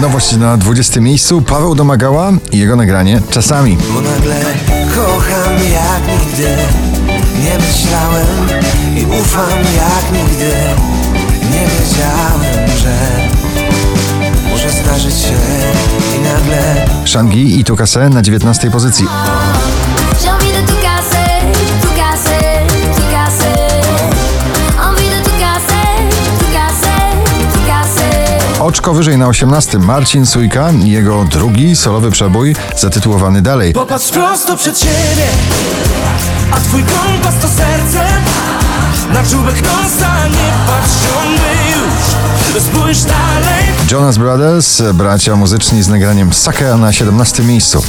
Nowość na 20 miejscu Paweł Domagała i jego nagranie Czasami. Bo nagle kocham jak nigdy Nie myślałem i ufam jak nigdy Nie wiedziałem, że Może zdarzyć się i nagle Shangi i Tukase na 19 pozycji. Oczko wyżej na 18 Marcin Sujka i jego drugi solowy przebój zatytułowany Dalej. Popatrz prosto przed siebie A twój kompas to serce Na czubek nosa nie patrz już Spójrz dalej Jonas Brothers, bracia muzyczni z nagraniem Sucker na 17 miejscu.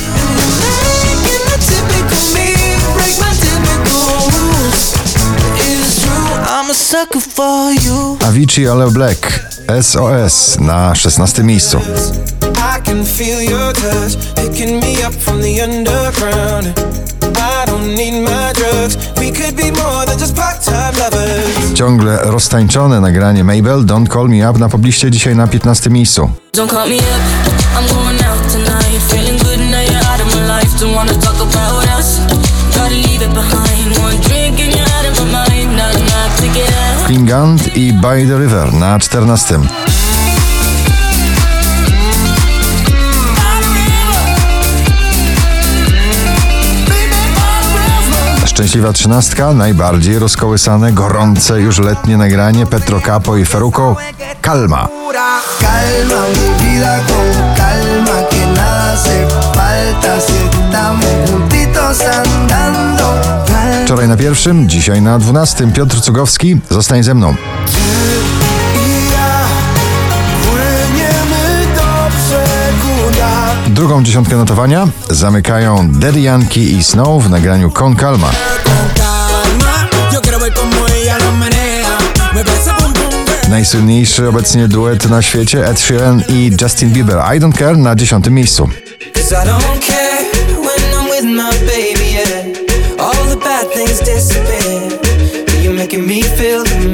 Avicii Ale Black SOS na 16 miejscu. Ciągle roztańczone nagranie Mabel Don't Call Me Up na pobliście dzisiaj na 15 miejscu. Don't Klingant i By the River na 14. Szczęśliwa trzynastka, najbardziej rozkołysane, gorące już letnie nagranie Petro Capo i Feruko Kalma. Calma mi vida calma Na pierwszym, dzisiaj na dwunastym Piotr Cugowski, zostań ze mną. Drugą dziesiątkę notowania zamykają Daddy i Snow w nagraniu Con Calma. Najsłynniejszy obecnie duet na świecie Ed Sheeran i Justin Bieber. I Don't Care na dziesiątym miejscu.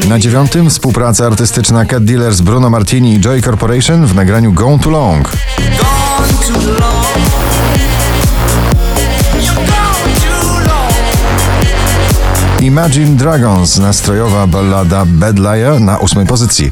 Na dziewiątym współpraca artystyczna Cat Dealer z Bruno Martini i Joy Corporation w nagraniu Gone Too Long. Imagine Dragons, nastrojowa ballada Bad Liar na ósmej pozycji.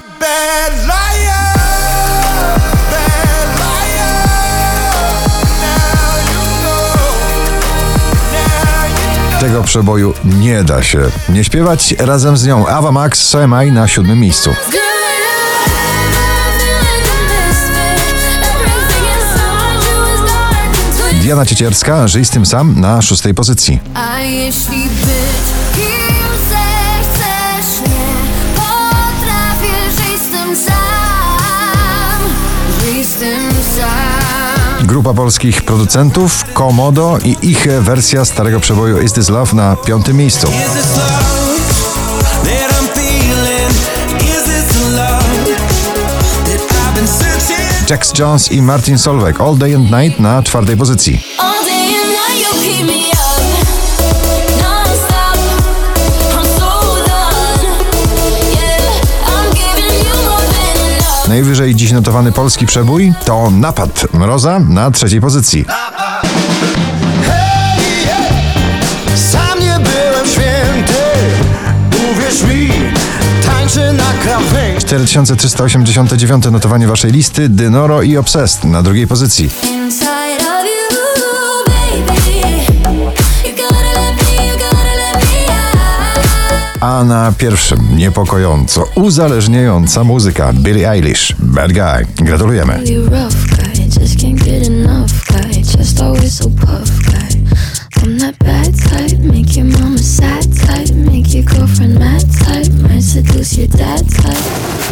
Tego przeboju nie da się nie śpiewać razem z nią. Ava Max, I na siódmym miejscu. Diana Ciecierska, Żyj z tym sam na szóstej pozycji. A jeśli być Grupa polskich producentów Komodo i ich wersja starego przeboju Is This Love na piątym miejscu. Jax Jones i Martin Solveig All Day and Night na czwartej pozycji. Najwyżej dziś notowany polski przebój to Napad Mroza na trzeciej pozycji. Hej, hej, sam nie byłem święty, uwierz mi, tańczę na krawędzi. 4389 notowanie waszej listy Dynoro i Obsessed na drugiej pozycji. A na pierwszym niepokojąco uzależniająca muzyka Billie Eilish Bad Guy. Gratulujemy. girlfriend mad type, might seduce your dad type.